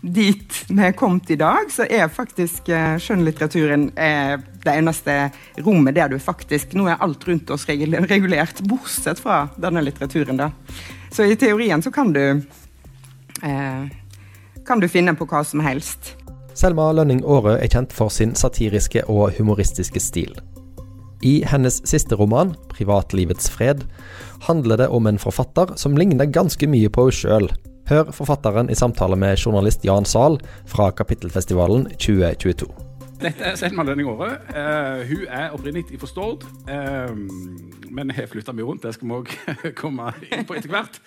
dit vi er kommet i dag, så er faktisk eh, skjønnlitteraturen eh, det eneste rommet der du faktisk Nå er alt rundt oss regulert, bortsett fra denne litteraturen, da. Så i teorien så kan du eh, kan du finne på hva som helst. Selma Lønning Aarø er kjent for sin satiriske og humoristiske stil. I hennes siste roman, 'Privatlivets fred', handler det om en forfatter som ligner ganske mye på henne sjøl. Hør forfatteren i samtale med journalist Jan Zahl fra Kapittelfestivalen 2022. Dette er Selma Lønning Aare. Uh, hun er opprinnelig fra Stord, uh, men har flytta mye rundt. Det skal vi òg komme inn på etter hvert.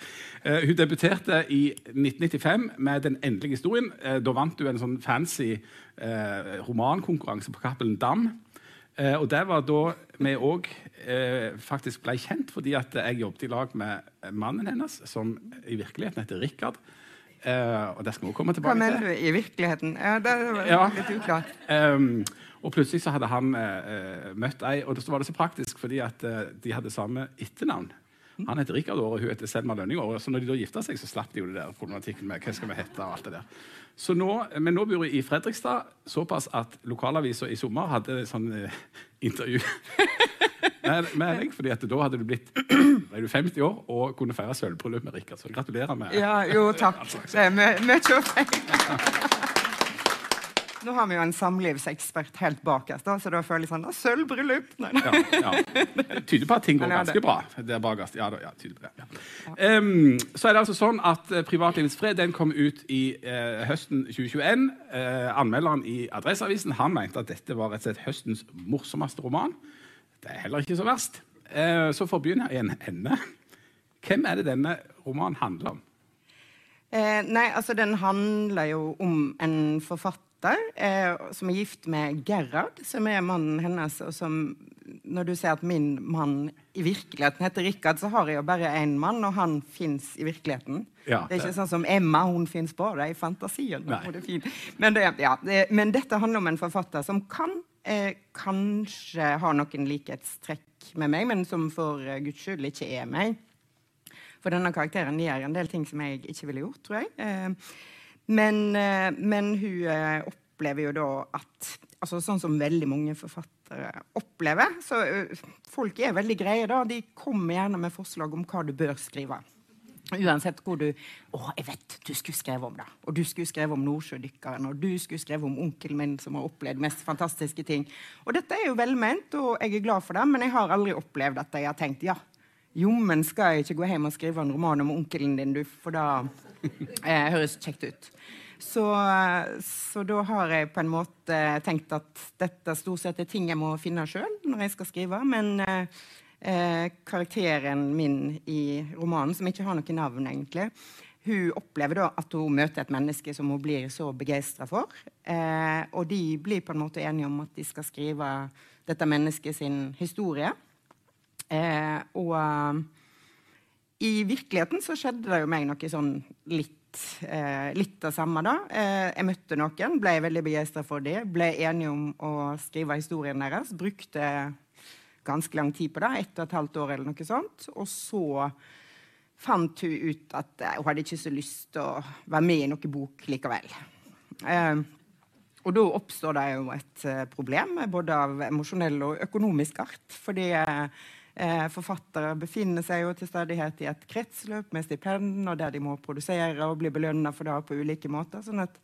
Uh, hun debuterte i 1995 med 'Den endelige historien'. da vant hun en sånn fancy romankonkurranse på Cappelen Dam. Eh, og det var da vi òg eh, faktisk ble kjent, fordi at jeg jobbet i lag med mannen hennes, som i virkeligheten heter Rikard. Eh, og det skal vi komme tilbake til. Hva mener du i virkeligheten? Ja, det var ja. litt uklart. Um, og plutselig så hadde han uh, møtt ei, og så var det så praktisk fordi at uh, de hadde samme etternavn. Han heter Rikard Aare, hun heter Selma Lønning Aare. Så når de da gifta seg, så slapp de jo det der problematikken med hva skal vi hete og alt det der. Så nå, men nå bor jeg i Fredrikstad såpass at lokalavisa i sommer hadde sånn eh, intervju med, med deg. fordi at da hadde du blitt ble du 50 år og kunne feire sølvbryllup med Rikard. Så gratulerer med Ja, jo, takk. Det er mye å feire. Nå har vi jo en samlivsekspert helt bakerst, så da føler jeg sånn Sølvbryllup! Ja, ja. Det tyder på at ting går ganske bra. Der bakerst. Ja, ja, tyder på det. Ja. Um, så er det altså sånn at uh, Privatlivets fred den kom ut i uh, høsten 2021. Uh, eh, anmelderen i Adresseavisen han mente at dette var rett og slett høstens morsomste roman. Det er heller ikke så verst. Uh, så for å begynne i en ende Hvem er det denne romanen handler om? nei, altså Den handler jo om en forfatter datter eh, som er gift med Gerhard, som er mannen hennes. og som, Når du sier at min mann i virkeligheten heter Rikard, så har jeg jo bare én mann, og han fins i virkeligheten. Ja, det er ikke sånn som Emma, hun fins bare i fantasien. Det men, det, ja, men, dette handler om en forfatter som kan eh, kanskje ha noen likhetstrekk med meg, men som for uh, guds skyld ikke er meg. For denne karakteren gjør en del ting som jeg ikke ville gjort, tror jeg. Eh, men, eh, men, hun eh, opplever jo da at altså Sånn som veldig mange forfattere opplever. Så eh, folk er veldig greie, da. De kommer gjerne med forslag om hva du bør skrive. Uansett hvor du 'Å, jeg vet du skulle skrevet om det.' Og du skulle skrevet om nordsjødykkeren, og du skulle skrevet om onkelen min som har opplevd mest fantastiske ting. Og dette er jo velment, og jeg er glad for det, men jeg har aldri opplevd at jeg har tenkt 'ja, jommen skal jeg ikke gå hjem og skrive en roman om onkelen din, du, for da eh, høres kjekt ut. Så, så, da har jeg på en måte tenkt at dette stort sett er ting jeg må finne sjøl når jeg skal skrive. Men eh, karakteren min i romanen, som ikke har noe navn, egentlig, hun opplever da at hun møter et menneske som hun blir så begeistra for. Eh, og de blir på en måte enige om at de skal skrive dette mennesket sin historie. Eh, og i virkeligheten så skjedde det jo meg noe sånn litt, eh, litt av samme. da. Eh, jeg møtte noen, ble veldig begeistra for det, ble enige om å skrive historien deres. Brukte ganske lang tid på det, ett og et halvt år eller noe sånt. Og så fant hun ut at eh, hun hadde ikke så lyst til å være med i noen bok likevel. Eh, og da oppstår det jo et eh, problem, både av emosjonell og økonomisk art. fordi eh, forfattere befinner seg jo til stadighet i et kretsløp med stipend, og der de må produsere og bli belønna for det på ulike måter. sånn at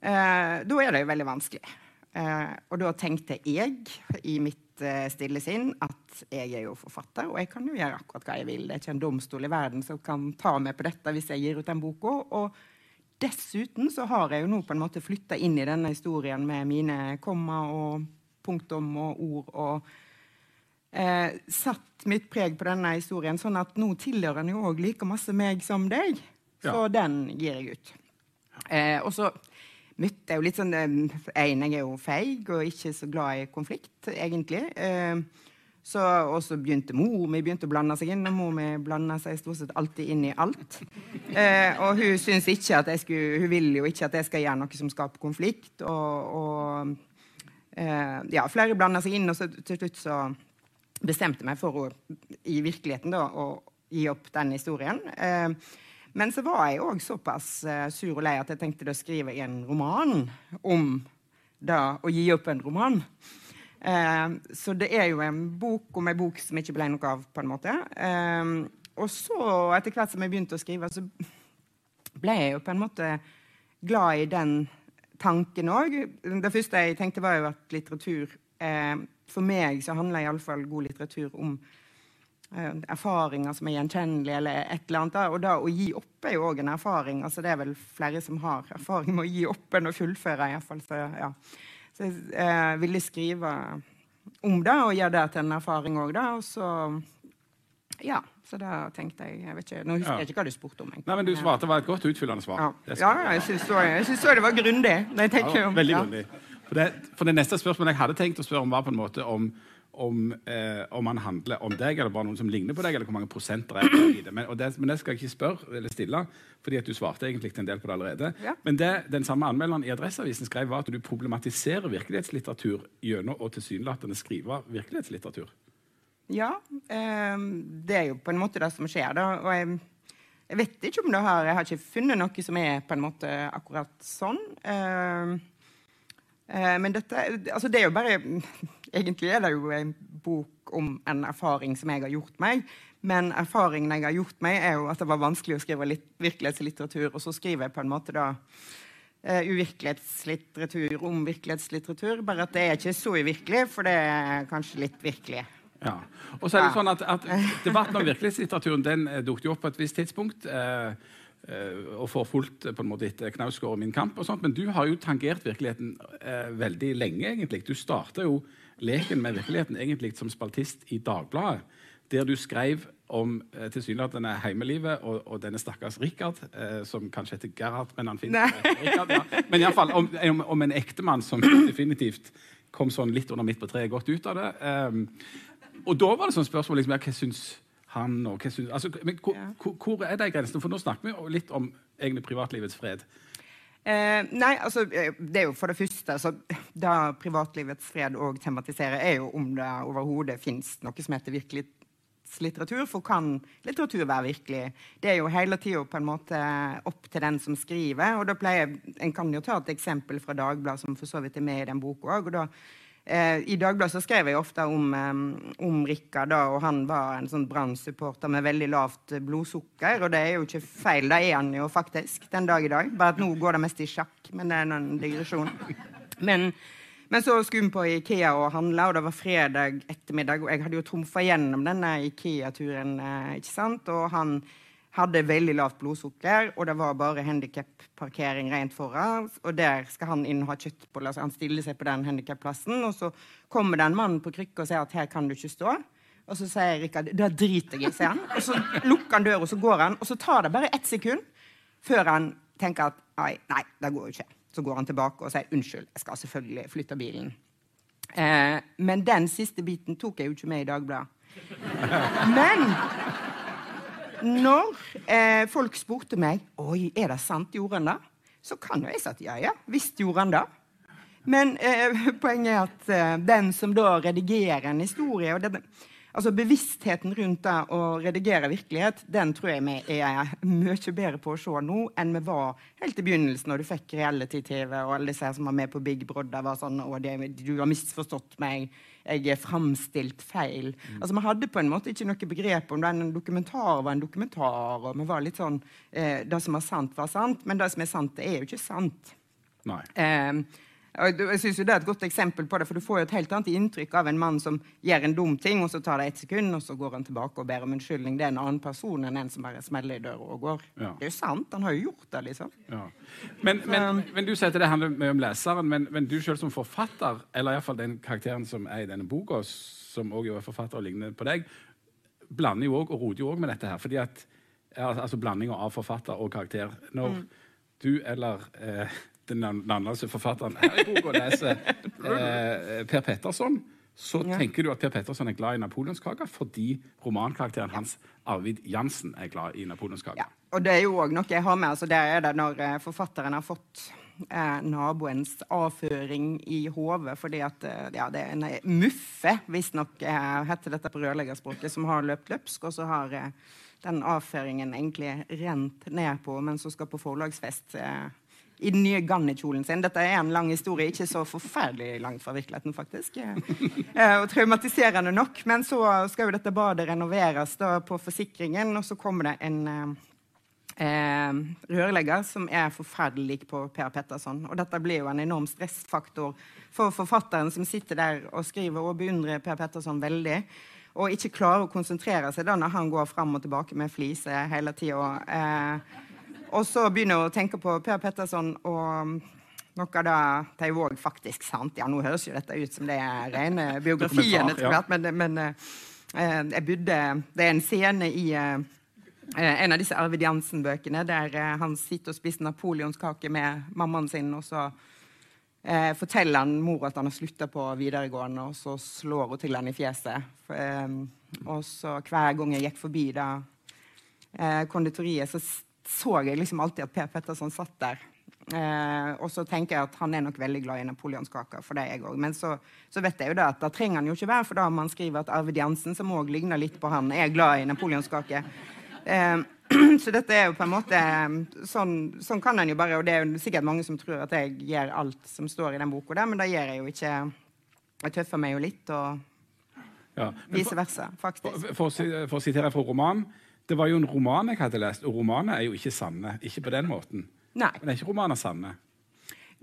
eh, Da er det jo veldig vanskelig. Eh, og da tenkte jeg i mitt eh, stille sinn at jeg er jo forfatter, og jeg kan jo gjøre akkurat hva jeg vil. Det er ikke en domstol i verden som kan ta meg på dette hvis jeg gir ut den boka. Og dessuten så har jeg jo nå på en måte flytta inn i denne historien med mine komma og punktum og ord og eh, satt mitt preg på denne historien, sånn at nå tilhører den jo òg like masse meg som deg. Så ja. den gir jeg ut. Eh, og så møtte jeg jo litt sånn En, jeg er jo feig og ikke så glad i konflikt, egentlig. Eh, så, og så begynte mor mi begynte å blande seg inn, og mor mi blanda seg stort sett alltid inn i alt. Eh, og hun syns ikke at jeg skulle, hun vil jo ikke at jeg skal gjøre noe som skaper konflikt. Og, og eh, ja, flere blanda seg inn, og så til slutt så bestemte meg for å, i virkeligheten da, å gi opp den historien. Eh, Men så var jeg òg såpass uh, sur og lei at jeg tenkte å skrive en roman om da, å gi opp en roman. Uh, så det er jo en bok om en bok som ikke ble noe av, på en måte. Og så, etter hvert som jeg begynte å skrive, så ble jeg jo på en måte glad i den tanken òg. Det første jeg tenkte, var jo at litteratur For meg så handler iallfall god litteratur om Eh, erfaringer som er gjenkjennelige, eller et eller annet. Og da å gi opp er jo òg en erfaring. altså Det er vel flere som har erfaring med å gi opp enn å fullføre. I fall. Så, ja. så jeg eh, ville skrive om det og gjøre det til en erfaring òg, da. Og så ja, så da tenkte jeg jeg vet ikke, Nå husker jeg ikke hva du spurte om. Nei, men Du svarte var et godt utfyllende svar. Ja, ja jeg syns det, var grundig. Ja, veldig grundig. For det, for det, neste spørsmålet jeg hadde tenkt å spørre om, var på en måte om om, eh, om han handler om deg, eller bare noen som ligner på deg, eller hvor mange prosenter er i det. Men det, men det, skal jeg ikke spørre eller stille, fordi at du svarte egentlig en del på det allerede. Ja. Men det den samme anmelderen i Adresseavisen skrev, var at du problematiserer virkelighetslitteratur gjennom å tilsynelatende skrive virkelighetslitteratur. Ja, eh, det er jo på en måte det som skjer, da. Og jeg, jeg vet ikke om det har Jeg har ikke funnet noe som er på en måte akkurat sånn. Eh men dette Altså, det er jo bare Egentlig er det jo en bok om en erfaring som jeg har gjort meg. Men erfaringen jeg har gjort meg, er jo at det var vanskelig å skrive litt virkelighetslitteratur. Og så skriver jeg på en måte da uh, uvirkelighetslitteratur om virkelighetslitteratur. Bare at det er ikke så uvirkelig, for det er kanskje litt virkelig. Ja. Og så er det sånn at, at Debatten om virkelighetslitteraturen den eh, dukket opp på et visst tidspunkt. Uh, og får fulgt på en måte etter Knausgård og Min kamp. og sånt, Men du har jo tangert virkeligheten eh, veldig lenge. egentlig. Du starta jo leken med virkeligheten egentlig som spaltist i Dagbladet, der du skrev om eh, tilsynelatende heimelivet og, og, denne stakkars Rikard, eh, som kanskje heter Gerhard, men han finnes Richard, ja. Men iallfall om, om, om en ektemann som definitivt kom sånn litt under midt på treet, godt ut av det. Um, og da var det sånn spørsmål liksom, hva syns han og hva synes, altså, men, hvor, ja. hvor er de grensene? For nå snakker vi litt om egne privatlivets fred. Eh, nei, altså, eh, det er jo for det første altså, Det privatlivets fred òg tematiserer, er jo om det overhodet fins noe som heter virkelighetslitteratur. For kan litteratur være virkelig? Det er jo hele tida på en måte opp til den som skriver. og da pleier, En kan jo ta et eksempel fra Dagbladet, som for så vidt er med i den boka òg. Eh, I Dagbladet skrev jeg ofte om, eh, om Rikard, og han var en sånn Brann-supporter med veldig lavt blodsukker. Og det er jo ikke feil, det er han jo faktisk den dag i dag. Bare at nå går det mest i sjakk, men det er en digresjon. Men, men så skulle vi på Ikea og handle, og det var fredag ettermiddag, og jeg hadde jo trumfa gjennom denne Ikea-turen, eh, ikke sant, og han hadde veldig lavt blodsukker, og det var bare handikapparkering rent foran. Og der skal han inn og ha kjøttboller, så han stiller seg på den handikapplassen. Og så kommer det en mann på krykke og sier at her kan du ikke stå. Og så sier Rikard da driter jeg i, sier han. Og så lukker han døra, og så går han. Og så tar det bare ett sekund før han tenker at nei, nei, det går jo ikke. Så går han tilbake og sier unnskyld, jeg skal selvfølgelig flytte bilen. Eh, men den siste biten tok jeg jo ikke med i Dagbladet. Men når eh, folk spurte meg Oi, er det sant, gjorde han det? Så kan jo jeg si at ja, ja, visst gjorde han det. Men eh, poenget er at eh, den som da redigerer en historie og det, altså Bevisstheten rundt det å redigere virkelighet den tror jeg vi er mye bedre på å se nå enn vi var helt i begynnelsen, når du fikk reality-TV og alle disse som var med på Big Brother, var sånn å, det, 'Du har misforstått meg. Jeg er framstilt feil.' Mm. Altså Vi hadde på en måte ikke noe begrep om det en dokumentar var en dokumentar. og vi var litt sånn, eh, Det som var sant, var sant, men det som er sant, det er jo ikke sant. Nei. Eh, jeg synes jo Det er et godt eksempel på det, for du får jo et helt annet inntrykk av en mann som gjør en dum ting, og så tar det ett sekund, og så går han tilbake og ber om unnskyldning. Det er en annen person enn en som bare smeller i døra og går. Ja. Det er jo sant. Han har jo gjort det, liksom. Ja. Men, men, men, du sier at det handler mye om leseren, men, men du selv som forfatter, eller iallfall den karakteren som er i denne boka, som òg er forfatter og ligner på deg, blander jo òg og roter jo òg med dette her. fordi at altså blandinga av forfatter og karakter. Når mm. du eller eh, den navnløse forfatteren her i boka leser eh, Per Petterson, så ja. tenker du at Per Petterson er glad i napoleonskake fordi romankarakteren hans Arvid Jansen er glad i napoleonskake. Ja. Og det er jo òg noe jeg har med. altså Det er det når eh, forfatteren har fått eh, naboens avføring i hodet fordi at eh, ja, det er en muffe, visstnok eh, heter dette på rørleggerspråket, som har løpt løpsk, og så har eh, den avføringen egentlig rent ned på mens hun skal på forlagsfest eh, i den nye Ganni-kjolen sin. Dette er en lang historie, ikke så forferdelig langt fra virkeligheten, faktisk. Eh, og traumatiserende nok. Men så skal jo dette badet renoveres da på forsikringen, og så kommer det en eh, rørlegger som er forferdelig lik på Per Petterson. Og dette blir jo en enorm stressfaktor for forfatteren som sitter der og skriver og beundrer Per Petterson veldig og ikke klarer å konsentrere seg da når han går fram og tilbake med flise hele tida. Eh, og så begynner jeg å tenke på Per Petterson og noe av det òg faktisk sant. Ja, nå høres jo dette ut som det er rene biografien, hvert, men, men eh, jeg bodde Det er en scene i eh, en av disse Arvid Jansen-bøkene der eh, han sitter og spiser napoleonskake med mammaen sin, og så eh, forteller han mor at han har slutta på videregående, og så slår hun til han i fjeset. For, eh, og så hver gang jeg gikk forbi da eh, konditoriet, så så jeg liksom alltid at Per Petterson satt der. Eh, og så tenker jeg at han er nok veldig glad i napoleonskaker. for det jeg også. Men så, så, vet jeg jo da at da trenger han jo ikke være, for da man skriver at Arvid Jansen, som òg ligner litt på han, er glad i napoleonskake. Eh, så dette er jo på en måte sånn, sånn kan en jo bare Og det er jo sikkert mange som tror at jeg gjør alt som står i den boka der, men da gjør jeg jo ikke. Jeg tøffer meg jo litt, og ja, vice versa, faktisk. For, for, for å sitere fra romanen det var jo en roman jeg hadde lest, og romaner er jo ikke sanne. Ikke på den måten. Nei. Men er ikke romaner sanne?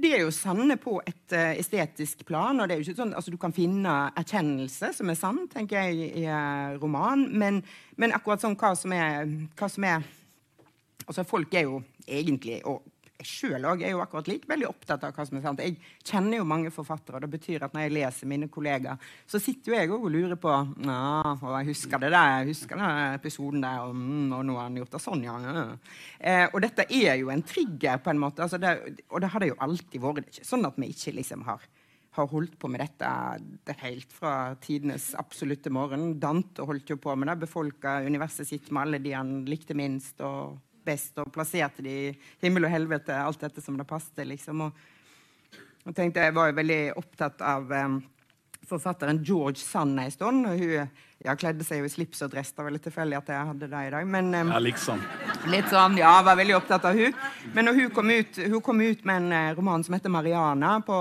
De er jo sanne på et uh, estetisk plan. og det er jo ikke sånn, altså Du kan finne erkjennelse som er sann, tenker jeg, i, uh, roman. Men, men, akkurat sånn hva som er, hva som er altså Folk er jo egentlig, og jeg sjøl er jo akkurat like veldig opptatt av hva som er sant. Jeg kjenner jo mange forfattere, og det betyr at når jeg leser mine kollegaer, så sitter jo jeg og lurer på ja, jeg husker det der, jeg husker den episoden der, og, mm, og nå har han gjort det sånn, ja. Eh, og dette er jo en trigger, på en måte. Altså det, og det har det jo alltid vært. Det er ikke sånn at vi ikke liksom har har holdt på med dette det helt fra tidenes absolutte morgen. Dante holdt jo på med det, befolka universet sitt med alle de han likte minst. og best, og plasserte de i himmel og helvete, alt dette som det passet. Liksom. Og, og tenkte, jeg var jo veldig opptatt av um, forfatteren George Sand en stund. og Hun ja, kledde seg jo i slips og dress. Det var litt tilfeldig at jeg hadde det i dag. Men, um, ja, liksom. Litt sånn, ja, var veldig opptatt av hun. Men hun kom ut, hun kom ut med en uh, roman som heter 'Mariana' på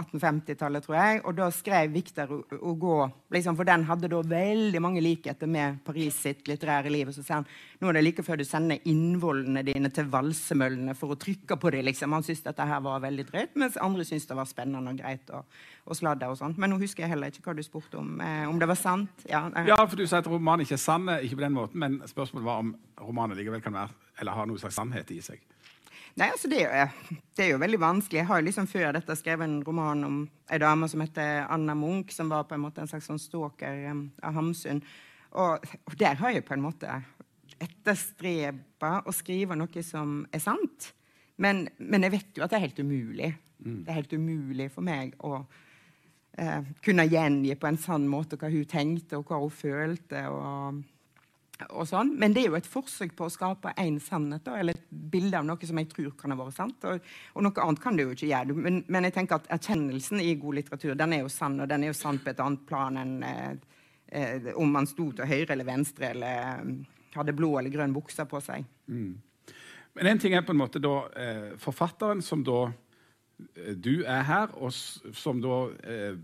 1850-tallet, tror jeg. Og da skrev Victor Hugo liksom, For den hadde da veldig mange likheter med Paris sitt litterære liv. Og så sier han nå er det like før du sender innvollene dine til valsemøllene for å trykke på dem. Liksom. Han syntes dette her var veldig drøyt, mens andre syntes det var spennende og greit. og og sladder og sånt. Men nå husker jeg heller ikke hva du spurte om. Eh, om det var sant? Ja, eh. ja, for du sa at romanen ikke er sann, eh, ikke på den måten, men spørsmålet var om romanen likevel kan være, eller har noe slags sannhet i seg. Nei, altså det er, det er, jo veldig vanskelig. Jeg har jo liksom før dette skrevet en roman om ei dame som heter Anna Munch, som var på en måte en slags sånn stalker um, av Hamsun. Og, og, der har jeg på en måte etterstreba å skrive noe som er sant. Men, men, jeg vet jo at det er helt umulig. Mm. Det er helt umulig for meg å eh, kunne gjengi på en sann måte hva hun tenkte, og hva hun følte. og, sånn. Men det er jo et forsøk på å skape én sannhet, da, eller et bilde av noe som jeg tror kan ha vært sant. Og, og noe annet kan det jo ikke gjøre. Men, men, jeg tenker at erkjennelsen i god litteratur den er jo sann, og den er jo sann på et annet plan enn eh, eh, om man sto til høyre eller venstre, eller um, hadde blå eller grønn bukse på seg. Mm. Men en ting er på en måte da eh, forfatteren som da du er her, og som da eh,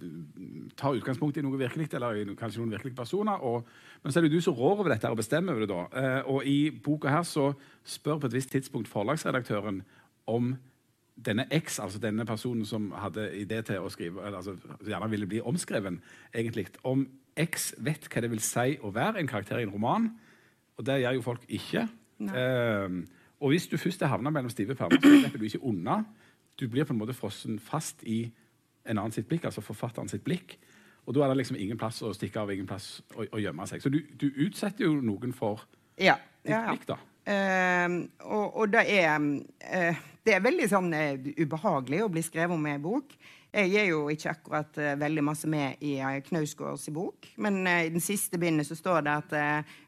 tar utgangspunkt i noe virkelig, eller i kanskje noen virkelige personer. Og, men så er det du som rår over dette og bestemmer over det. da. Eh, og i boka her så spør på et visst tidspunkt forlagsredaktøren om denne X, altså denne personen som hadde idé til å skrive, eller altså gjerne ville bli omskreven, egentlig, om X vet hva det vil si å være en karakter i en roman. Og det gjør jo folk ikke. Eh, og hvis du først er havna mellom stive permer, så slipper du ikke unna du blir på en måte frossen fast i en annen sitt blikk, altså forfatteren sitt blikk. Og da er det liksom ingen plass å stikke av, ingen plass å, å gjemme seg. Så du, du, utsetter jo noen for ja, ditt ja, ja. blikk, da. Uh, og, og, det er uh, Det er veldig sånn uh, ubehagelig å bli skrevet om i en bok. Jeg er jo ikke akkurat uh, veldig masse med i Knausgårds bok. Men i den siste bindet så står det at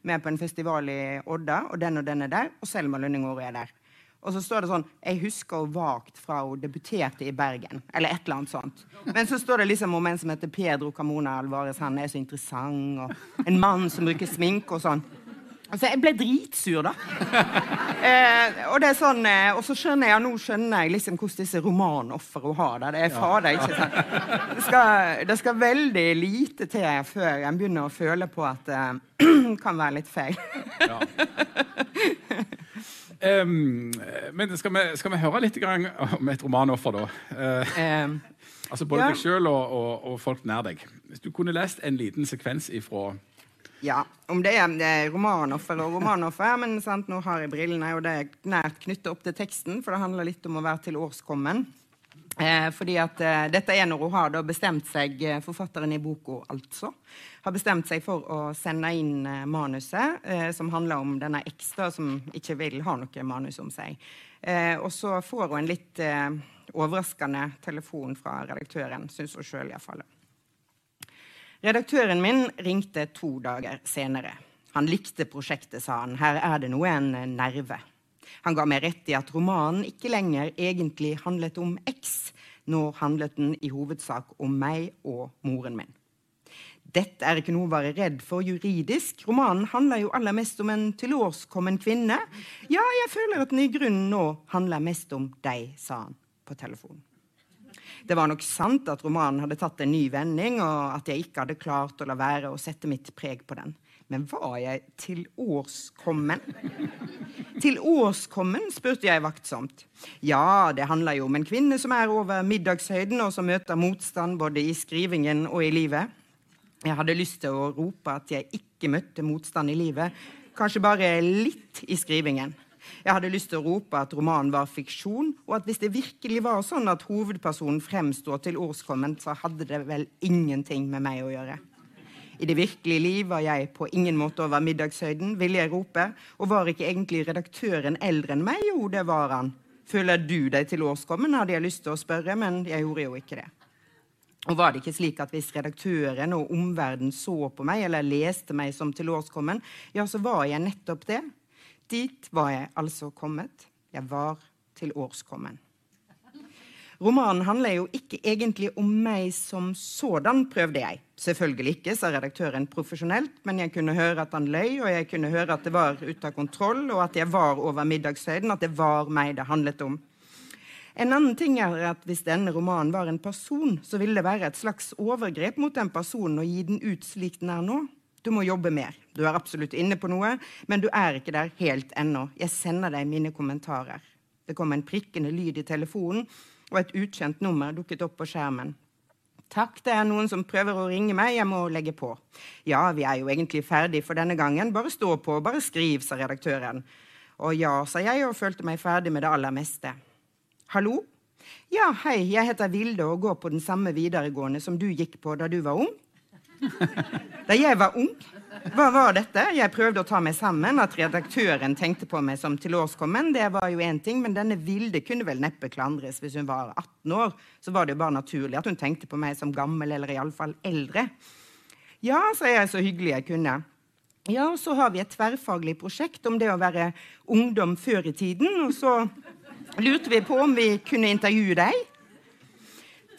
vi er på en festival i Odda, og den og den er der, og Selma Lønning-Aare er der. Og så står det sånn Jeg husker vagt fra hun debuterte i Bergen. Eller et eller annet sånt. Men så står det liksom om en som heter Pedro Camona Alvarez. Han er så interessant. Og en mann som bruker sminke og sånn. Altså, jeg ble dritsur, da. eh, og det er sånn, eh, og så skjønner jeg, nå skjønner jeg liksom hvordan disse romanofrene har det. Det er fader ikke sant? Det skal, det skal veldig lite til før jeg begynner å føle på at det eh, kan være litt feil. ja. um, men skal vi, skal vi, høre litt om et romanoffer, da? Uh, um, altså Både ja. deg sjøl og, og, og, folk nær deg. Hvis du kunne lest en liten sekvens ifra ja, om det er, det er romanoffer og romanoffer, men sant, nå har jeg brillene, og det er nært knyttet opp til teksten, for det handler litt om å være tilårskommen. Eh, fordi at eh, Dette er når hun har bestemt seg, eh, forfatteren i boka altså, har bestemt seg for å sende inn eh, manuset, eh, som handler om denne ekstra som ikke vil ha noe manus om seg. Eh, og så får hun en litt overraskende telefon fra redaktøren, syns hun sjøl iallfall. Redaktøren min ringte to dager senere. Han likte prosjektet, sa han. Her er det noe en nerve. Han ga meg rett i at romanen ikke lenger egentlig handlet om X. Nå handlet den i hovedsak om meg og moren min. Dette er ikke noe å være redd for juridisk. Romanen handler jo aller mest om en tilårskommen kvinne. Ja, jeg føler at den i grunnen nå handler mest om deg, sa han på telefonen. Det var nok sant at romanen hadde tatt en ny vending, og at jeg ikke hadde klart å la være å sette mitt preg på den. Men var jeg tilårskommen? Tilårskommen? spurte jeg vaktsomt. Ja, det handler jo om en kvinne som er over middagshøyden, og som møter motstand både i skrivingen og i livet. Jeg hadde lyst til å rope at jeg ikke møtte motstand i livet, kanskje bare litt i skrivingen. Jeg hadde lyst til å rope at romanen var fiksjon, og at hvis det virkelig var sånn at hovedpersonen fremstår til årskomment, så hadde det vel ingenting med meg å gjøre. I det virkelige liv var jeg på ingen måte over middagshøyden, ville jeg rope, og var ikke egentlig redaktøren eldre enn meg? Jo, det var han. Føler du deg til årskommen, hadde jeg lyst til å spørre, men jeg gjorde jo ikke det. Og var det ikke slik at hvis redaktøren og omverdenen så på meg, eller leste meg som tilårskommen, ja, så var jeg nettopp det. Dit var jeg altså kommet. Jeg var til årskommen. Romanen handler jo ikke egentlig om meg som sådan, prøvde jeg. Selvfølgelig ikke, sa redaktøren profesjonelt, men jeg kunne høre at han løy, og jeg kunne høre at det var ute av kontroll, og at jeg var over middagshøyden, at det var meg det handlet om. En annen ting er at Hvis denne romanen var en person, så ville det være et slags overgrep mot den personen å gi den ut slik den er nå. Du må jobbe mer. Du er absolutt inne på noe, men du er ikke der helt ennå. Jeg sender deg mine kommentarer. Det kom en prikkende lyd i telefonen, og et ukjent nummer dukket opp på skjermen. Takk, det er noen som prøver å ringe meg, jeg må legge på. Ja, vi er jo egentlig ferdig for denne gangen, bare stå på, bare skriv, sa redaktøren. Og ja, sa jeg og følte meg ferdig med det aller meste. Hallo? Ja, hei, jeg heter Vilde og går på den samme videregående som du gikk på da du var ung. Da jeg var ung, hva var dette? Jeg prøvde å ta meg sammen. At redaktøren tenkte på meg som tilårskommen, det var jo én ting, men denne Vilde kunne vel neppe klandres hvis hun var 18 år. Så var det jo bare naturlig at hun tenkte på meg som gammel, eller iallfall eldre. Ja, sa jeg så hyggelig jeg kunne. Ja, så har vi et tverrfaglig prosjekt om det å være ungdom før i tiden. Og så lurte vi på om vi kunne intervjue deg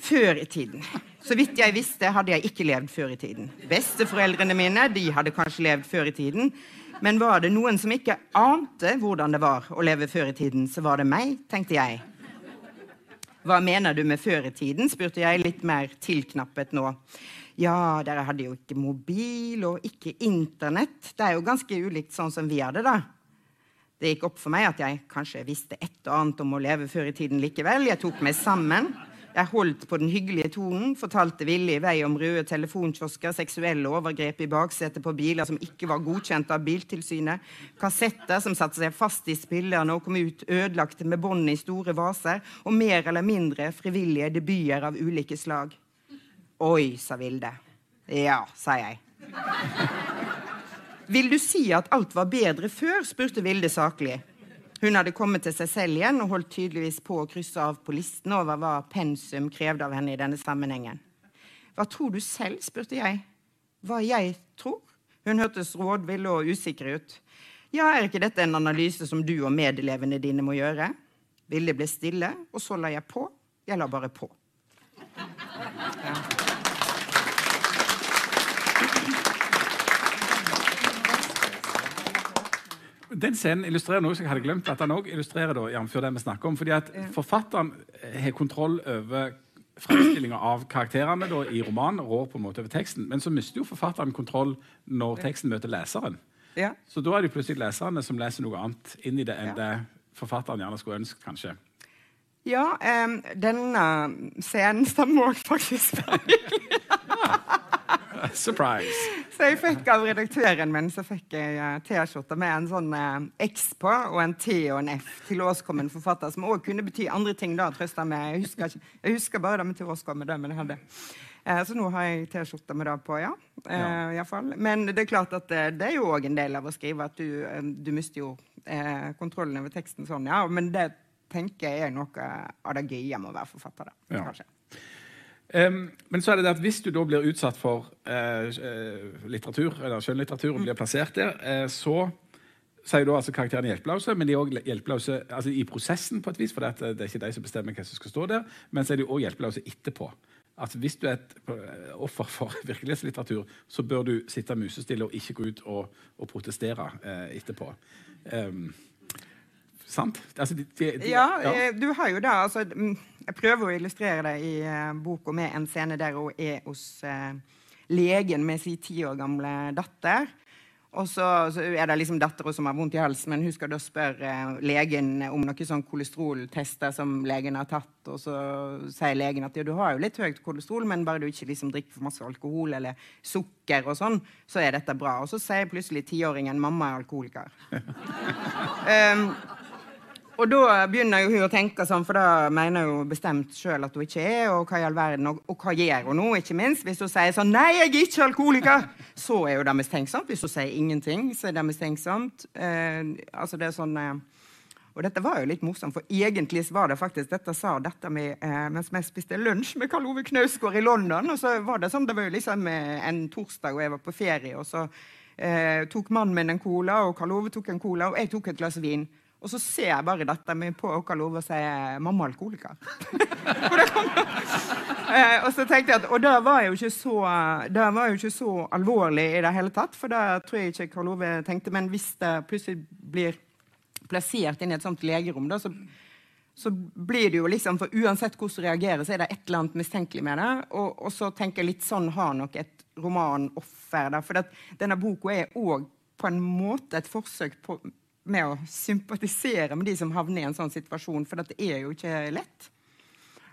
før i tiden. Så vidt jeg visste, hadde jeg ikke levd før i tiden. Besteforeldrene mine de hadde kanskje levd før i tiden. Men var det noen som ikke ante hvordan det var å leve før i tiden, så var det meg, tenkte jeg. Hva mener du med før i tiden? spurte jeg, litt mer tilknappet nå. Ja, dere hadde jo ikke mobil og ikke Internett. Det er jo ganske ulikt sånn som vi hadde, da. Det gikk opp for meg at jeg kanskje visste et og annet om å leve før i tiden likevel. Jeg tok meg sammen. Jeg holdt på den hyggelige tonen, fortalte villig i vei om røde telefonkiosker, seksuelle overgrep i baksetet på biler som ikke var godkjent av Biltilsynet, kassetter som satte seg fast i spillerne og kom ut ødelagte med bånd i store vaser, og mer eller mindre frivillige debuter av ulike slag. Oi, sa Vilde. Ja, sa jeg. Vil du si at alt var bedre før? spurte Vilde saklig. Hun hadde kommet til seg selv igjen og holdt tydeligvis på å krysse av på listen over hva pensum krevde av henne i denne sammenhengen. Hva tror du selv? spurte jeg. Hva jeg tror? Hun hørtes rådvill og usikker ut. Ja, er ikke dette en analyse som du og medelevene dine må gjøre? Vilde ble stille, og så la jeg på. Jeg la bare på. Ja. Den scenen illustrerer noe som jeg hadde glemt at han også illustrerer da, jf. det vi snakker om. fordi at Forfatteren har kontroll over framstillinga av karakterene da, i romanen, rår på en måte over teksten, men så mister jo forfatteren kontroll når teksten møter leseren. Ja. Så da er det plutselig leserne som leser noe annet inn i det enn Ja. det forfatteren gjerne skulle ønske. kanskje. Ja, um, denne scenen stemmer også faktisk feil. Surprise! Så jeg fikk av redaktøren min så fikk jeg eh, T-skjorte med en sånn eh, X på og en T og en F til årskommen forfatter, som òg kunne bety andre ting. da, trøster meg. Jeg husker, ikke, jeg husker bare det med til årskommen. det, men jeg hadde. Eh, så nå har jeg T-skjorte med det på, ja. Eh, Ja. i hvert fall. Men det er klart at eh, det er jo òg en del av å skrive at du, eh, du mister jo eh, kontrollen over teksten sånn, ja. Men det tenker jeg er noe av det gøye med å være forfatter, da. Ja. Kanskje. Men så er det det at hvis du da blir utsatt for eh, eh, litteratur, eller skjønnlitteratur og blir plassert der, eh, så sier da altså karakterene hjelpeløse, men de er også hjelpeløse altså i prosessen på et vis, for det, er ikke de som bestemmer hva som skal stå der, men så er de også hjelpeløse etterpå. At hvis du er et offer for virkelighetslitteratur, så bør du sitte musestille og ikke gå ut og, og protestere eh, etterpå. Em, sant? Altså, de, de, de, Ja, ja, du har jo det. Altså, mm, jeg prøver å illustrere det i uh, boka med en scene der hun er hos uh, legen med sin ti år gamle datter. Og så, så er det liksom dattera som har vondt i halsen, men hun skal da spørre eh, legen om noen sånn kolesteroltester som legen har tatt. Og så sier legen at ja, du har jo litt høyt kolesterol, men bare du ikke liksom drikker for masse alkohol eller sukker, og sånn, så er dette bra. Og så sier plutselig tiåringen 'mamma er alkoholiker'. um, og da begynner jo hun å tenke sånn, for da mener hun bestemt sjøl at hun ikke er. Og hva i all verden, og, og hva gjør hun nå, ikke minst? Hvis hun sier sånn 'Nei, jeg er ikke alkoholiker', så er jo det mistenksomt. Hvis hun sier ingenting, så er det mistenksomt. Eh, altså det er sånn eh, Og dette var jo litt morsomt, for egentlig var det faktisk Dette sa dette med, eh, mens vi spiste lunsj med Karl Ove Knausgård i London. Og så var det sånn, det var jo liksom eh, en torsdag, og jeg var på ferie, og så eh, tok mannen min en cola, og Karl Ove tok en cola, og jeg tok et glass vin. Og så ser jeg bare dette med på Karl Ove og sier 'mamma er alkoholiker'. Eh, og så tenkte jeg at, og det var jo ikke så det var jo ikke så alvorlig i det hele tatt, for det tror jeg ikke Karl Ove tenkte. Men hvis det plutselig blir plassert inn i et sånt legerom, da, så, så blir det jo liksom For uansett hvordan du reagerer, så er det et eller annet mistenkelig med det. Og, og så tenker jeg litt sånn har nok et romanoffer. da, For denne boka er òg på en måte et forsøk på, med å sympatisere med de som havner i en sånn situasjon, for det er jo ikke lett.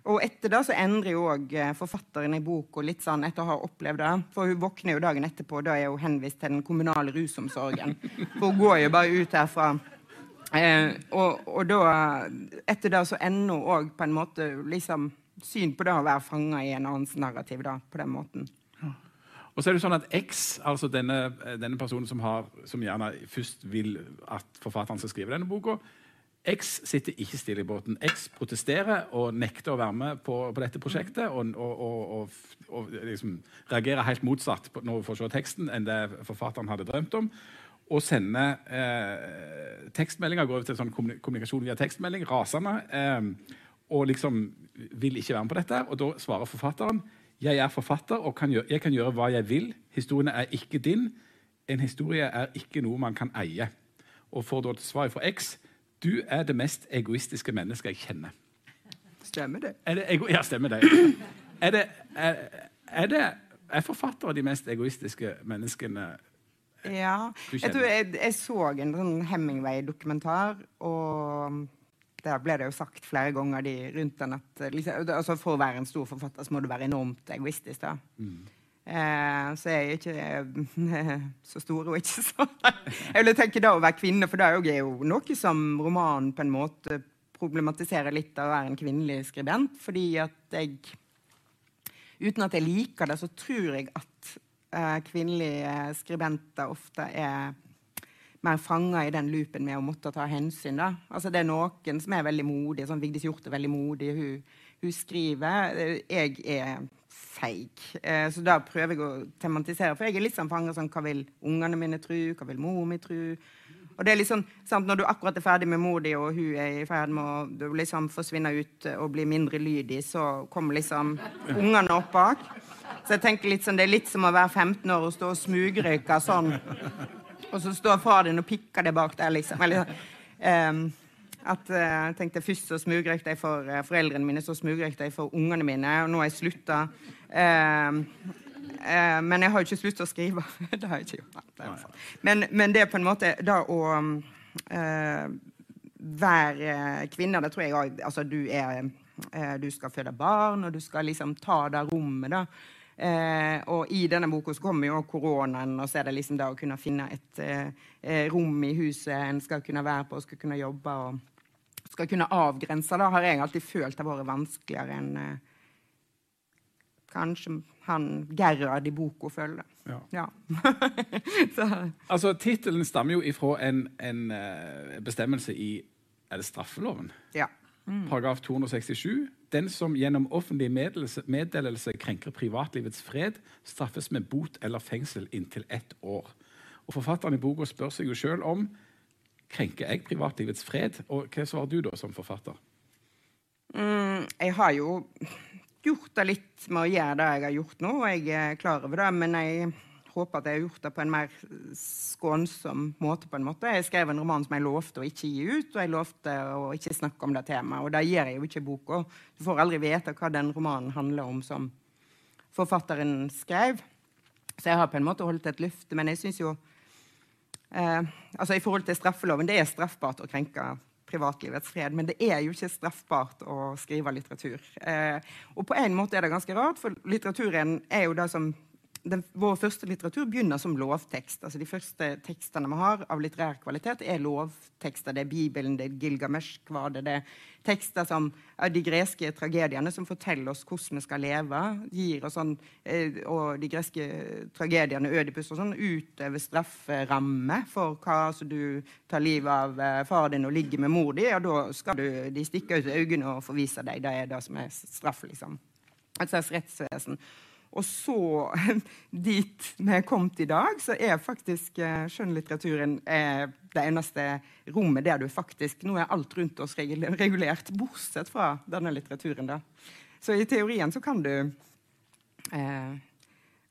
Og etter det så endrer jo òg forfatteren i boka litt sånn etter å ha opplevd det. For hun våkner jo dagen etterpå, da er hun henvist til den kommunale rusomsorgen. For hun går jo bare ut herfra. Eh, og, og da, etter det så ender hun òg på en måte liksom syn på det å være fanga i en annens narrativ da, på den måten. Og så er det sånn at X, altså denne, denne personen som, har, som gjerne først vil at forfatteren skal skrive denne boka, X sitter ikke stille i båten. X protesterer og nekter å være med på, på dette prosjektet. Og, og, og, og, liksom reagerer helt motsatt på, når hun får se teksten enn det forfatteren hadde drømt om. Og sender eh, tekstmeldinger, går over til sånn kommunikasjon via tekstmelding, rasende. Eh, og liksom vil ikke være med på dette. Og da svarer forfatteren jeg er forfatter og kan gjøre, jeg kan gjøre hva jeg vil. Historien er ikke din. En historie er ikke noe man kan eie. Og får da til svar fra X du er det mest egoistiske mennesket jeg kjenner. Stemmer det? Er det ja, stemmer det. Er, det, er, er, det, er forfattere de mest egoistiske menneskene? Ja. Jeg, jeg, jeg så en sånn Hemingway-dokumentar, og der ble det jo sagt flere ganger de rundt den at liksom, altså For å være en stor forfatter så må du være enormt egoistisk. da. Eh, så jeg er ikke eh, så stor og ikke så Jeg vil tenke da å være kvinne, for det er jo noe som romanen på en måte problematiserer litt av å være en kvinnelig skribent. Fordi at jeg Uten at jeg liker det, så tror jeg at eh, kvinnelige skribenter ofte er mer fanga i den loopen med å måtte ta hensyn. Da. Altså, det er noen som er veldig modige. Sånn Vigdis Hjorth er veldig modig. Hun, hun skriver. Jeg er feig. Eh, så da prøver jeg å tematisere. For jeg er litt sånn fanga sånn Hva vil ungene mine tro? Hva vil mor mi tro? Og det er liksom, sant, Når du akkurat er ferdig med mor di, og hun er i ferd med å liksom forsvinne ut og bli mindre lydig, så kommer liksom ungene opp bak. Så jeg tenker litt sånn, Det er litt som å være 15 år og stå og smugrøyke sånn Og så står far din og pikker det bak der, liksom. Eller, um, at uh, jeg tenkte Først så smugrøykte jeg for uh, foreldrene mine, så smugrøykte jeg for ungene mine, og nå har jeg slutta. Uh, uh, men jeg har jo ikke sluttet å skrive. det har jeg ikke gjort. Men, men, det er på en måte da å være kvinne, det tror jeg òg Altså, du Du skal føde barn, og du skal liksom ta det rommet, da. Eh, og i denne boka så kommer jo koronaen, og så er det liksom det å kunne finne et eh, rom i huset en skal kunne være på skal kunne jobbe og skal kunne avgrense. Det har jeg alltid følt har vært vanskeligere enn eh, kanskje han Gerhard i boka føler. Ja. ja. altså, Tittelen stammer jo ifra en, en uh, bestemmelse i Er det straffeloven? Ja. Mm. Paragraf 267. Den som gjennom offentlig meddelelse, meddelelse, krenker privatlivets fred, straffes med bot eller fengsel inntil ett år. Og Forfatteren i boka spør seg jo sjøl om krenker jeg privatlivets fred. Og hva svarer du da som forfatter? Mm, jeg har jo gjort det litt med å gjøre det jeg har gjort nå, og jeg er klar over det. Men jeg håper at jeg har gjort det på en mer skånsom måte. på en måte. Jeg skrev en roman som jeg lovte å ikke gi ut, og jeg lovte å ikke snakke om det temaet. Og det gjør jeg jo ikke i boka. Du får aldri vite hva den romanen handler om som forfatteren skrev. Så jeg har på en måte holdt et løfte, men jeg syns jo eh, altså I forhold til straffeloven det er straffbart å krenke privatlivets fred, men det er jo ikke straffbart å skrive litteratur. Eh, og på en måte er det ganske rart, for litteraturen er jo det som den, vår første litteratur begynner som lovtekst. Altså De første tekstene vi har av litterær kvalitet, er lovtekster. Det er Bibelen, det er Gilgamesh-kvadet, det er tekster som er de greske tragediene som forteller oss hvordan vi skal leve. gir oss sånn, eh, Og de greske tragediene, Ødipus og sånn, utøver strafferamme for hva altså du tar livet av eh, far din og ligger med mor di, og da skal du, de stikke ut øynene og forvise deg. Det er det som er straff, liksom. Et slags rettsvesen. Og så, dit vi er kommet i dag, så er faktisk eh, skjønnlitteraturen eh, det eneste rommet der du faktisk Nå er alt rundt oss regulert, bortsett fra denne litteraturen. da. Så i teorien så kan du eh,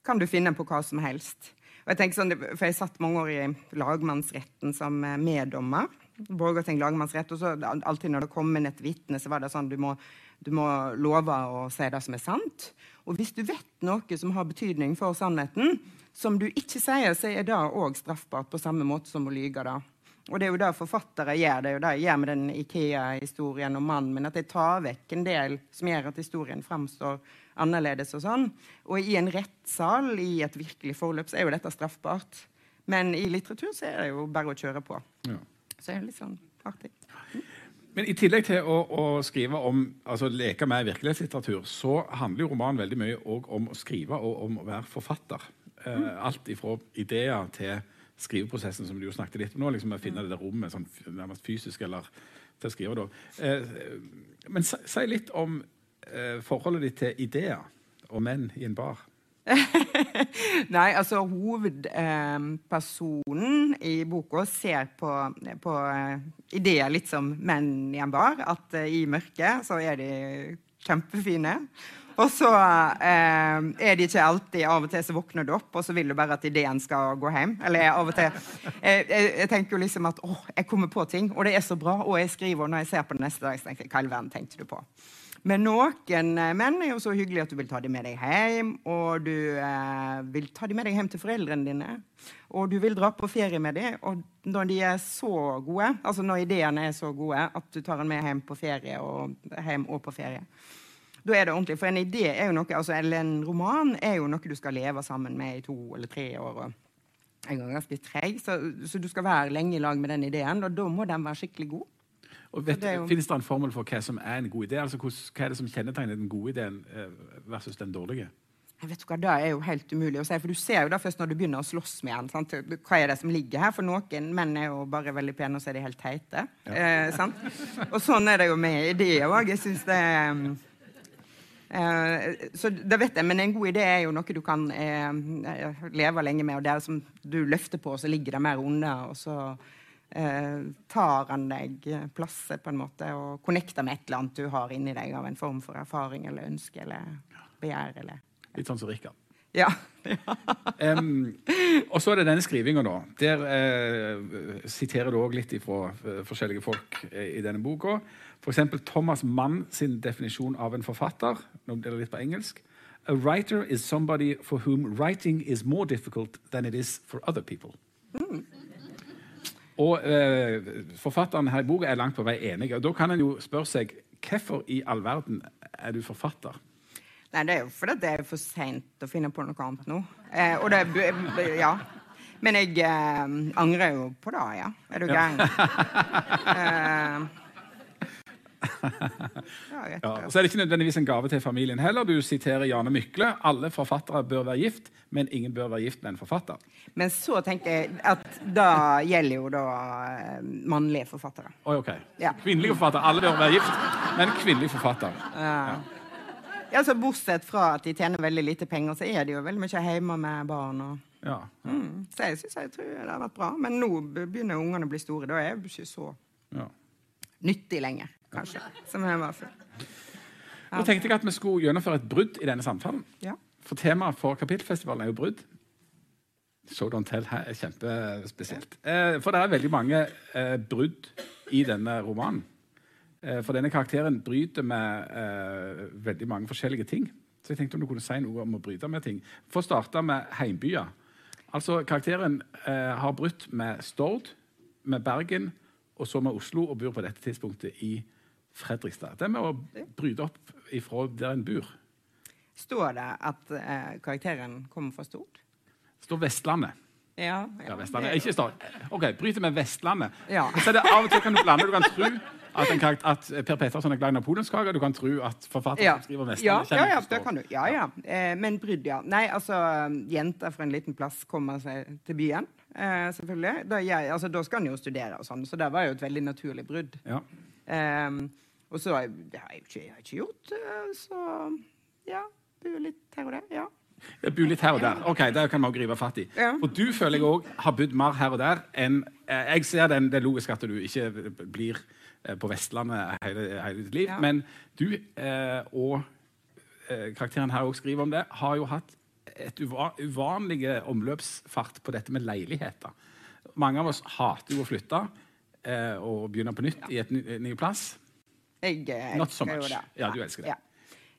kan du finne på hva som helst. Og jeg sånn, for jeg satt mange år i lagmannsretten som eh, meddommer. Borgarting lagmannsrett, og så Alltid når det kom inn et vitne, så var det sånn du må, du må love å si det som er sant. Og hvis du vet noe som har betydning for sannheten, som du ikke sier, så er det òg straffbart på samme måte som å lyge. det. Og det er jo det forfattere gjør. Det er jo det jeg gjør med den Ikea-historien om mannen min. At jeg tar vekk en del som gjør at historien framstår annerledes. Og sånn. Og i en rettssal, i et virkelig forløp, så er jo dette straffbart. Men i litteratur så er det jo bare å kjøre på. Ja. Så er det litt sånn artig. Men i tillegg til å, å skrive om, altså leke med virkelighetslitteratur, så handler jo romanen veldig mye om å skrive og om å være forfatter. Eh, mm. alt ifra ideer til skriveprosessen, som du jo snakket litt om nå. liksom Å finne det der rommet sånn nærmest fysisk eller til å skrive. da. Eh, men si, si, litt om eh, forholdet ditt til ideer og menn i en bar. Nei, altså hovedpersonen eh, i boka ser på, på uh, ideer litt som menn i en bar. At uh, i mørket så er de kjempefine. Og så eh, er de ikke alltid Av og til så våkner du opp, og så vil du bare at ideen skal gå hjem. Eller av og til Jeg, jeg tenker jo liksom at å, jeg kommer på ting, og det er så bra, og jeg skriver, og når jeg ser på det neste dag, så tenker jeg hva i all verden tenkte du på? Men noen eh, menn er jo så hyggelige at du vil ta dem med deg hjem. Og du eh, vil ta dem med deg hjem til foreldrene dine. Og du vil dra på ferie med dem. Og når de er så gode, altså når ideene er så gode at du tar dem med hjem på ferie og hjem og på ferie, da er det ordentlig. For en idé er jo noe, altså, eller en roman er jo noe du skal leve sammen med i to eller tre år. og en gang ganske treg, så, så du skal være lenge i lag med den ideen. Og da må den være skikkelig god. Og vet, det jo... Finnes det en formel for hva som er en god idé? Altså, hva er det som kjennetegner den gode ideen eh, versus den dårlige? Jeg vet hva, Det er jo helt umulig å si, for du ser jo da først når du begynner å slåss med den. Sant? Hva er det som ligger her? For noen menn er jo bare veldig pene, og så er de helt teite. Ja. Eh, og sånn er det jo med ideer òg. Jeg syns det eh, Så det vet jeg, men en god idé er jo noe du kan eh, leve lenge med, og det er som du løfter på, og så ligger det mer under. og så eh, tar han deg plasser på en måte og connecter med et eller annet du har inni deg av en form for erfaring eller ønske eller begjær. Eller, ja. Litt sånn som Rikard? Ja. um, og så er det denne skrivinga, da. Der eh, siterer du òg litt fra forskjellige folk eh, i denne boka. F.eks. Thomas Mann sin definisjon av en forfatter. Nå blir det litt på engelsk. A writer is somebody for whom writing is more difficult than it is for other people. Og eh, Forfatteren her i boka er langt på vei enig. og Da kan en jo spørre seg hvorfor i all verden er du forfatter? Nei, det er jo fordi det er for seint å finne på noe annet nå. Eh, og det Ja. Men jeg eh, angrer jo på det, ja. Er du gæren? eh, ja, rett Ja, så er det ikke nødvendigvis en gave til familien heller. Du siterer Jane Mykle. Alle forfattere bør være gift, men ingen bør være gift med en forfatter. Men så tenker jeg at da gjelder jo da eh, mannlige forfattere. Oi, ok. Ja. Kvinnelige forfattere. Alle bør være gift, men kvinnelig forfatter. Ja. Ja, så Bortsett fra at de tjener veldig lite penger, så er de jo veldig mye hjemme med barn. Og, Ja. mm, så jeg syns jeg tror det har vært bra. Men nå begynner ungene å bli store. Da er jeg ikke så ja. nyttig lenger, kanskje. Som jeg var før. Nå tenkte jeg at vi skulle gjennomføre et brudd i denne samtalen. Ja. For temaet for kapittelfestivalen er jo brudd. So don't tell her er kjempespesielt. Ja. for det er veldig mange eh, brudd i denne romanen. Eh, for denne karakteren bryter med eh, veldig mange forskjellige ting. Så jeg tenkte om du kunne si noe om å bryte med ting. For å starte med heimbyer. Altså, Karakteren eh, har brutt med Stord, med Bergen og så med Oslo, og bor på dette tidspunktet i Fredrikstad. Det med å bryte opp ifra der en bor. Står det at eh, karakteren kommer fra Stord? står Vestlandet. Ja. Ja, Vestlandet. Ikke Stord. OK, bryter med Vestlandet. Ja. Så det Av og til kan du blande. Du kan tro at, en karakter, at Per Petterson er glad i napoleonskake, Du kan tro at forfatteren Ja. skriver Vestlandet, ja, ja, det kan du. Ja, ja. Eh, men brydd, ja. Nei, altså, jenter fra en liten plass kommer seg til byen, eh, selvfølgelig. Da, jeg, altså, da skal en jo studere og sånn, så det var jo et veldig naturlig brudd. Ja. Um, og så det har jeg jo ikke, jeg har ikke gjort, eh, så ja. Bor litt her og der. Ja. Jeg bor litt her og der. Ok, Det kan vi gripe fatt i. Ja. For du føler jeg òg har bodd mer her og der enn eh, Jeg ser den, det logiske logisk at du ikke blir eh, på Vestlandet hele, hele ditt liv, Ja. men du eh, og karakteren her også skriver om det, har jo hatt et uva uvanlig omløpsfart på dette med leiligheter. Mange av oss hater jo å flytte eh, og begynne på nytt i et ny, ny plass. Jeg eh, Not so much. Ja, du elsker det. Ja.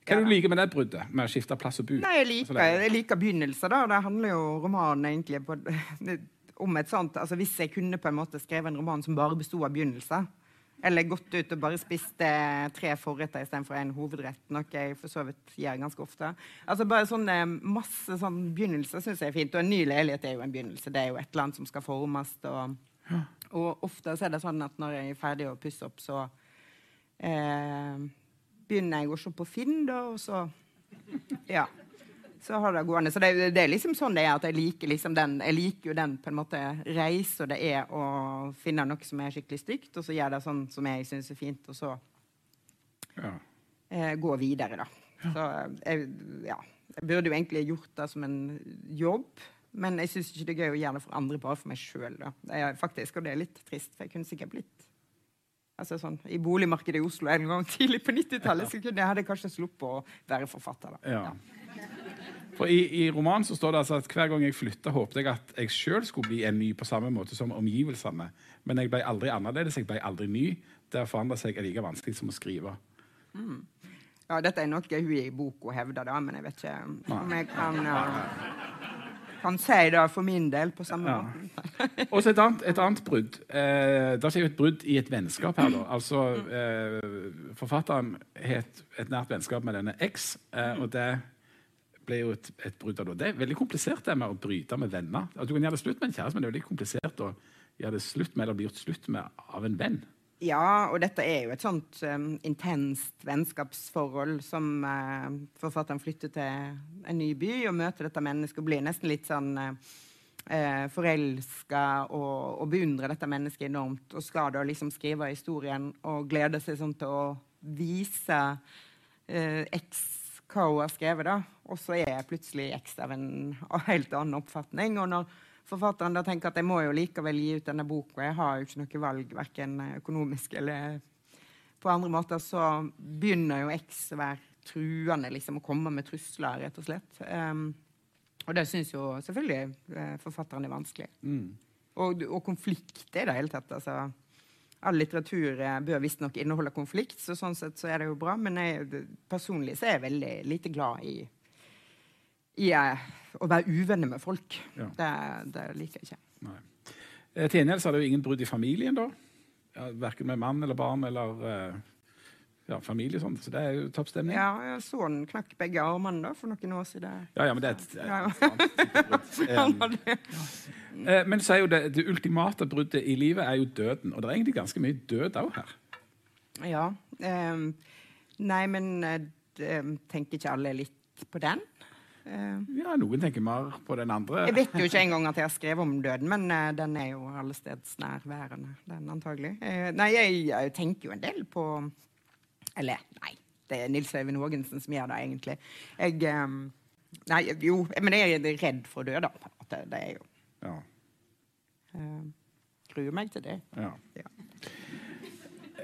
Hva er det du liker med det bruddet? Med å skifte plass og bo? Nei, jeg liker, jeg liker begynnelser, da. Det handler jo romanen egentlig på, om et sånt Altså hvis jeg kunne på en måte skrevet en roman som bare besto av begynnelser, eller gått ut og bare spiste tre forretter istedenfor en hovedrett, noe jeg for så vidt gjør ganske ofte. Altså bare sånne masse sånn begynnelser syns jeg er fint. Og en ny leilighet er jo en begynnelse. Det er jo et eller annet som skal formes. Og, og ofte så er det sånn at når jeg er ferdig å pusse opp, så eh, begynner jeg å se på Finn, da, og så Ja. Så har det gående. Så det, det er liksom sånn det er at jeg liker liksom den Jeg liker jo den på en måte reisa det er å finne noe som er skikkelig stygt, og så gjøre det sånn som jeg syns er fint, og så Ja. eh, gå videre, da. Så eh, jeg, ja. Jeg burde jo egentlig gjort det som en jobb, men jeg syns ikke det er gøy å gjøre det for andre, bare for meg sjøl. Faktisk, og det er litt trist, for jeg kunne sikkert blitt altså sånn, I boligmarkedet i Oslo en gang tidlig på 90-tallet så kunne jeg hadde jeg kanskje sluppet å være forfatter. da. Ja. For i, I romanen så står det altså at hver gang jeg flytta, håpte jeg at jeg sjøl skulle bli en ny på samme måte som omgivelsene. Men jeg ble aldri annerledes, jeg ble aldri ny. Det har forandra seg er like vanskelig som å skrive. Ja, dette er noe hun i boka hevder, da, men jeg vet ikke om jeg kan, eh, kan si det for min del på samme Ja. måte. Og så et annet, et annet brudd. Eh, det skjer jo et brudd i et vennskap her. da. Altså, eh, Forfatteren het et, et nært vennskap med denne X, eh, og det ble jo et, et brudd av det. Det er veldig komplisert det med å bryte med venner. Altså, du kan gjøre det slutt med en kjæreste, men det er veldig komplisert å gjøre det slutt med eller bli gjort slutt med av en venn. Ja, og dette er jo et sånt um, intenst vennskapsforhold som uh, forfatteren flytter til en ny by og møter dette mennesket og blir nesten litt sånn uh, forelska og, og beundrer dette mennesket enormt. Og skal da liksom skrive historien og glede seg sånn til å vise uh, X hva hun har skrevet, da. Og så er plutselig X av en helt annen oppfatning. og når forfatteren da tenker at jeg må jo likevel gi ut denne boka, jeg har jo ikke noe valg, verken økonomisk eller på andre måter, så begynner jo X å være truende, liksom, å komme med trusler, rett og slett. Um, Og det syns jo selvfølgelig eh, forfatteren er vanskelig. Og, og konflikt i det hele tatt. altså All litteratur eh, bør visstnok inneholde konflikt, så sånn sett så er det jo bra. Men jeg, personlig så er jeg veldig lite glad i, i eh, å være uvenner med folk. Ja. Det, det liker jeg ikke. Nei. Eh, Til gjengjeld så er det jo ingen brudd i familien, da. Ja, Verken med mann eller barn eller eh, ja, familie. og sånt. Så det er jo topp stemning. Ja, Sønnen knakk begge armene da, for noen år siden. Ja, ja, men det er et, et, et. Eh, Men så er jo det, det ultimate bruddet i livet er jo døden. Og det er egentlig ganske mye død òg her. Ja. ehm, nei, men eh, tenker ikke alle litt på den? Eh, Ja, Noen tenker mer på den andre. jeg vet jo ikke engang at jeg har skrevet om døden, men uh, den er jo allestedsnærværende, den antagelig. Uh, nei, jeg, jeg tenker jo en del på Eller, nei. Det er Nils Øyvind Haagensen som gjør det, egentlig. Jeg um, Nei, jo, men jeg er redd for å dø, da. en måte. Det er jo Ja, uh, Gruer meg til det. ja.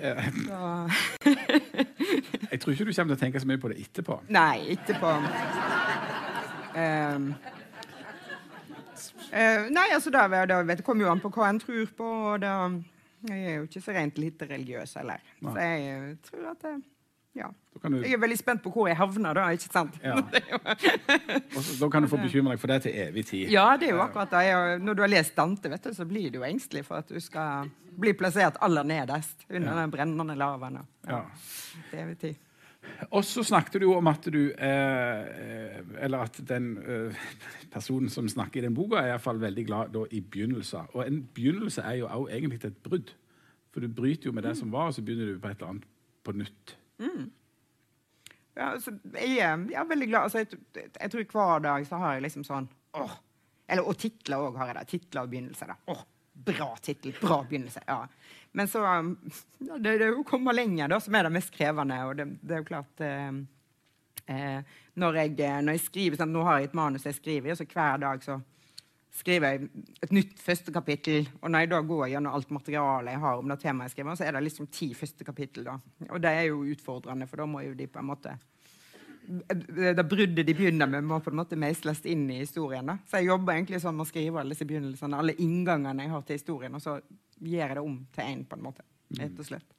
Ja. Jeg tror ikke du kommer til å tenke så mye på det etterpå. Nei, etterpå. Ehm, eh, nei, altså da, da vet, Det kommer jo an på hva en tror på. og da, Jeg er jo ikke så rent lite religiøs heller. Så jeg eh, tror at det, ja. Du, Jeg er veldig spent på hvor jeg havner, da. ikke sant? Ja. så- da kan du få bekymre deg for det til evig tid. Ja, det er jo akkurat det. Når du har lest Dante, vet du, så blir du jo engstelig for at du skal bli plassert aller nederst under den brennende lavaen. Ja Ja. til evig tid. Og så snakket du om at du eh, Eller at den eh, personen som snakker i den boka, er i hvert fall veldig glad da, i begynnelser. Og en begynnelse er jo også egentlig et brudd. For du bryter jo med det som var, og så begynner du på et eller annet på nytt. Ja, altså, jeg, jeg er veldig glad. Altså, jeg, jeg tror hver dag så har jeg liksom sånn åh, eller, Og titler òg har jeg det. Titler og begynnelser. Da. Åh, bra tittel, bra begynnelse. ja. Men så um, ja, det, er jo å komme lenger da, som er det mest krevende. Og det, det er jo klart eh, eh, når, jeg, eh, når jeg skriver sånn, Nå har jeg et manus jeg skriver i, og så hver dag så skriver jeg et nytt første kapittel. Og når jeg da går gjennom alt materialet jeg har om det temaet jeg skriver, så er det liksom ti første kapittel. da. Og det er jo utfordrende, for da må jo de på en måte det bruddet de begynner med, må på en måte meisles inn i historien. da. Så jeg jobber egentlig sånn med å skrive alle disse begynnelsene, alle inngangene jeg har til historien, og så gjør jeg det om til én, på en måte. Rett og slett.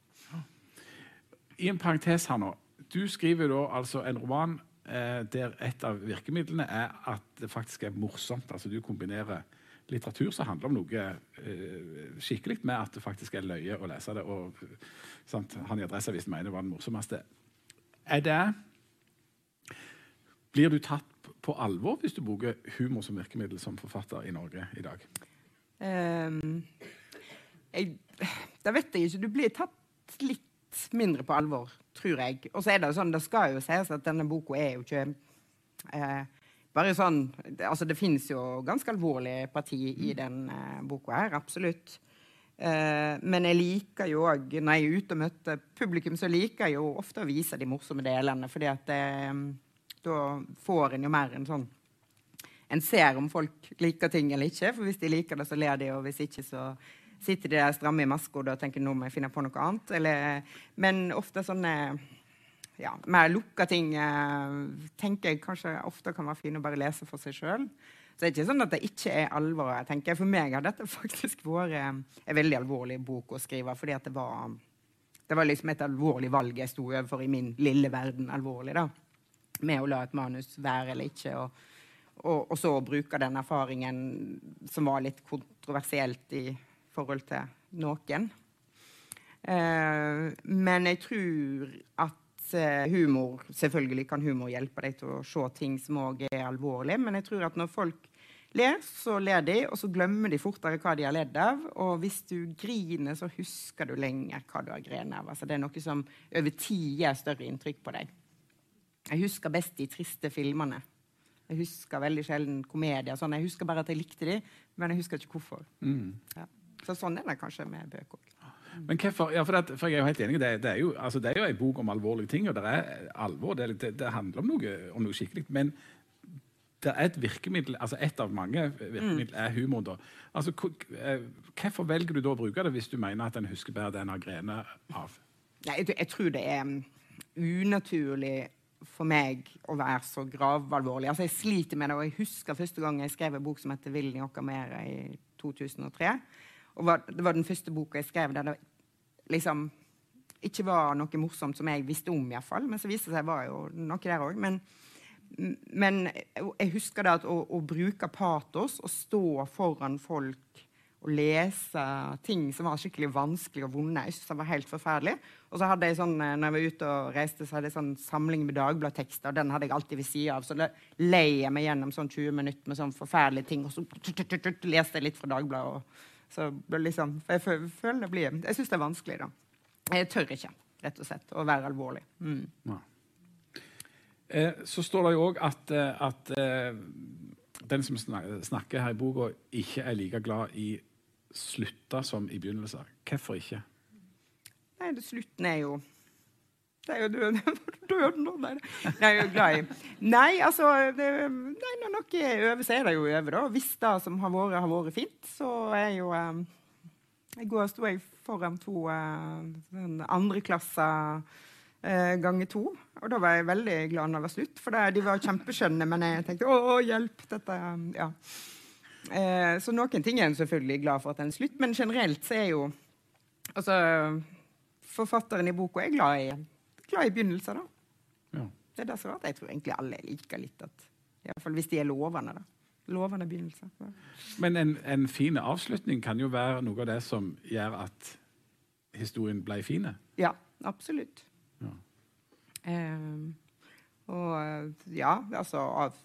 I en parentes her nå. Du skriver da altså en roman eh, der et av virkemidlene er at det faktisk er morsomt. Altså du kombinerer litteratur som handler om noe eh, skikkelig, med at det faktisk er løye å lese det. Og sant, han i Adresseavisen mener det var den morsomste. Er det Blir du tatt på alvor hvis du bruker humor som virkemiddel som forfatter i Norge i dag? Um, jeg, det vet jeg ikke. Du blir tatt litt mindre på alvor, tror jeg. Og så er det jo sånn, det skal jo sies at denne boka er jo ikke eh, bare sånn det- Altså, det fins jo ganske alvorlige parti i den eh, boka her, absolutt. Eh, men jeg liker jo òg, når jeg er ute og møter publikum, så liker jeg jo ofte å vise de morsomme delene, fordi at eh, da får en jo mer en sånn en ser om folk liker ting eller ikke. For hvis de liker det, så ler de, og hvis ikke, så sitter de der stramme i maska og tenker nå må jeg finne på noe annet. Eller, men ofte sånne ja, mer lukka ting eh, tenker jeg kanskje ofte kan være fine å bare lese for seg sjøl. Så det er ikke sånn at det ikke er alvor. jeg tenker. For meg har dette faktisk vært en veldig alvorlig bok å skrive. fordi det var, det var liksom et alvorlig valg jeg sto overfor i min lille verden. alvorlig da, Med å la et manus være eller ikke. og og, og så bruke den erfaringen som var litt kontroversielt i forhold til noen. Eh, men jeg tror at eh, humor Selvfølgelig kan humor hjelpe deg til å se ting som òg er alvorlige, men jeg tror at når folk ler, så ler de, og så glemmer de fortere hva de har ledd av. Og hvis du griner, så husker du lenger hva du har grenet av. Altså, det er noe som over tid gjør større inntrykk på deg. Jeg husker best de triste filmene. Jeg husker veldig sjelden komedier. Sånn. Jeg husker bare at jeg likte de, men jeg husker ikke hvorfor. Ja. Så sånn er det kanskje med bøker òg. Men hvorfor, ja, for, det, for jeg er jo helt enig, det, det er jo altså, det er jo en bok om alvorlige ting, og det er alvor. Det, det, det handler om noe, om noe skikkelig. Men det er et virkemiddel, altså et av mange virkemidler er humor. da. Altså, eh, Hvorfor velger du da å bruke det hvis du mener at en husker bedre det en har grener av? Nei, jeg, jeg tror det er mm, unaturlig for meg å være så gravalvorlig. Altså, jeg sliter med det, og jeg husker første gang jeg skrev en bok som heter 'Vil noe mer' i 2003. Og var, det var den første boka jeg skrev der det liksom ikke var noe morsomt som jeg visste om, iallfall. Men så viste det seg var jo noe der òg. Men, men jeg husker det at å, å bruke patos og stå foran folk og lese ting som var skikkelig vanskelig og vonde. Jeg synes det var helt forferdelig. Og så hadde jeg sånn, eh, når jeg var ute og reiste, så hadde jeg sånn samling med Dagbladtekster. og Den hadde jeg alltid ved sida av. Så da lei jeg meg gjennom sånn 20 minutter med sånn forferdelige ting. Og så leste jeg litt fra Dagbladet. så liksom, Jeg føler det blir, jeg syns det er vanskelig, da. Jeg tør ikke, rett og slett, å være alvorlig. Mm. Ja. Eh, så står det jo òg at, eh, at eh, den som snakker her i boka, ikke er like glad i slutta som i begynnelsen. Hvorfor ikke? Nei, det, slutten er jo Det er jo døden. døden nei, jeg er jo glad i. Nei, altså det, nei, Når noe er så er det jo over. da. Hvis det som har vært, har vært fint, så er jo um, I går sto jeg foran to uh, andreklasser uh, ganger to. Og da var jeg veldig glad når det var slutt, for det, de var kjempeskjønne. Men jeg tenkte å, hjelp, dette ja. Eh, så noen ting er en selvfølgelig glad for at den er slutt, men generelt så er jo altså, Forfatteren i boka er glad i, glad i begynnelser, da. Ja. Det er det som er at jeg tror egentlig alle liker litt at Iallfall hvis de er lovende, da. Lovende begynnelser. Ja. Men en, en fin avslutning kan jo være noe av det som gjør at historien ble fin? Ja, absolutt. Ja. Eh, og ja, altså av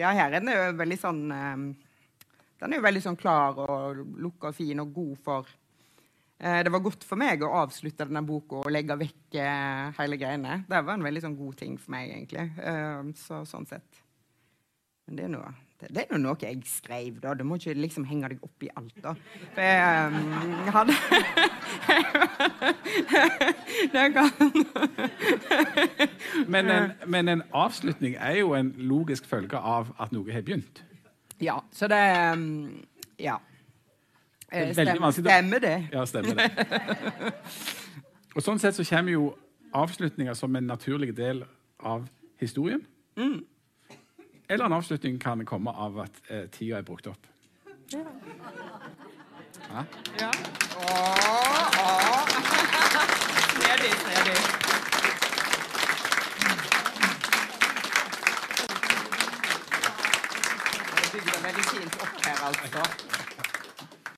ja, her er den jo veldig sånn um, Den er jo veldig sånn klar og lukka og fin og god for uh, Det var godt for meg å avslutte denne boka og legge vekk uh, hele greiene. Det var en veldig sånn god ting for meg, egentlig. Uh, så, sånn sett. Men det er noe det, det, er jo noe jeg skrev, da. Du må ikke liksom henge deg opp i alt, da. For jeg um, hadde Det kan men, en, men en avslutning er jo en logisk følge av at noe har begynt. Ja, så det um, Ja. Stemmer, stemmer det? Ja, stemmer det. Og sånn sett så kommer jo avslutninger som en naturlig del av historien. Mm eller en avslutning kan komme av at eh, tida er brukt opp. Ja. Ja. Åh, åh. Nedi, nedi. Det bygger veldig fint opp her, altså.